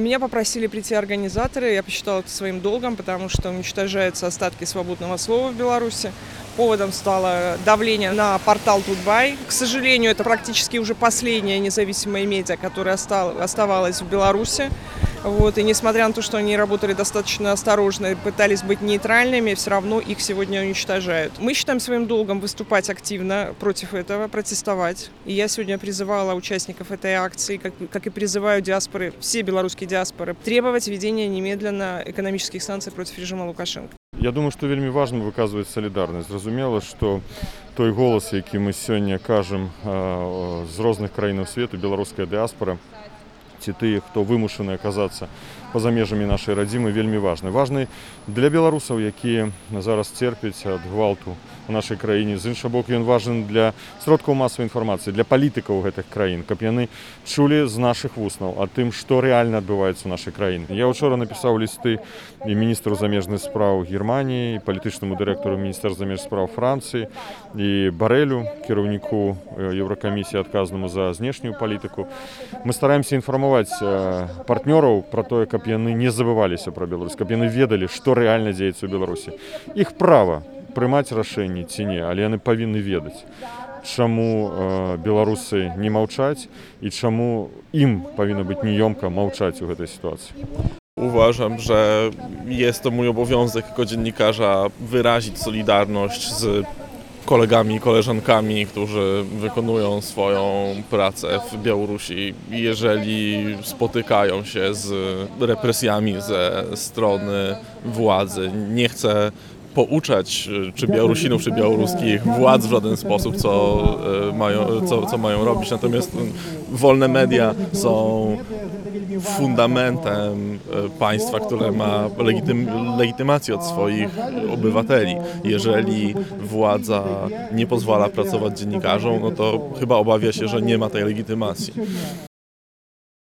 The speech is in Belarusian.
Меня попросили прийти организаторы, я посчитала это своим долгом, потому что уничтожаются остатки свободного слова в Беларуси. Поводом стало давление на портал Тутбай. К сожалению, это практически уже последняя независимая медиа, которая оставалась в Беларуси. Вот, и несмотря на то, что они работали достаточно осторожно и пытались быть нейтральными, все равно их сегодня уничтожают. Мы считаем своим долгом выступать активно против этого, протестовать. И я сегодня призывала участников этой акции, как, как и призываю диаспоры, все белорусские диаспоры, требовать введения немедленно экономических санкций против режима Лукашенко. Я думаю, што вельмі важна выказваць салідарнасць. Зразумела, што той голас, які мы сёння кажам э, з розных краінаў свету, беларуская дыаспора, ці тыя, хто вымушаны аказацца па-за межамі нашай радзімы вельмі важны. Важны для беларусаў, якія зараз церпяць ад гвалту у нашай краіне. З інша бок ён важен для сродкаў масавай інфармацыі, для палітыкаў гэтых краін, каб яны чулі з нашых вуснаў а тым, што рэальна адбываецца ў нашай краіне. Я учора напісаў лісты і міністру замежных спраў Геррманіі, і палітычнаму дырэктару міністэр замежных спраў Францыі і барэлю кіраўніку еўракамісіі адказнаму за знешнюю палітыку. Мы стараемся інфармаваць партнёраў пра тое, каб яны не забываліся пра Беларусь, каб яны ведалі, што рэальна дзеецца ў Беларусі. Іх права прымаць рашэнні ці не, але яны павінны ведаць чаму э, беларусы не маўчаць і чаму ім павінна быць nieёмка маўчаць у гэтай сітуацыі. Uważam, że jest to mój obowiązek jako dziennikarza wyrazić solidarność z kolegami i koleżankami, którzy wykonują swoją pracę w Białorusi, jeżeli spotykają się z represjami ze strony władzy. Nie chcę pouczać y, czy Białorusinów, czy białoruskich władz w żaden sposób, co, y, mają, co, co mają robić. Natomiast wolne media są fundamentem e, państwa, które ma legitym, legitymację od swoich obywateli. Jeżeli władza nie pozwala pracować dziennikarzom, no to chyba obawia się, że nie ma tej legitymacji.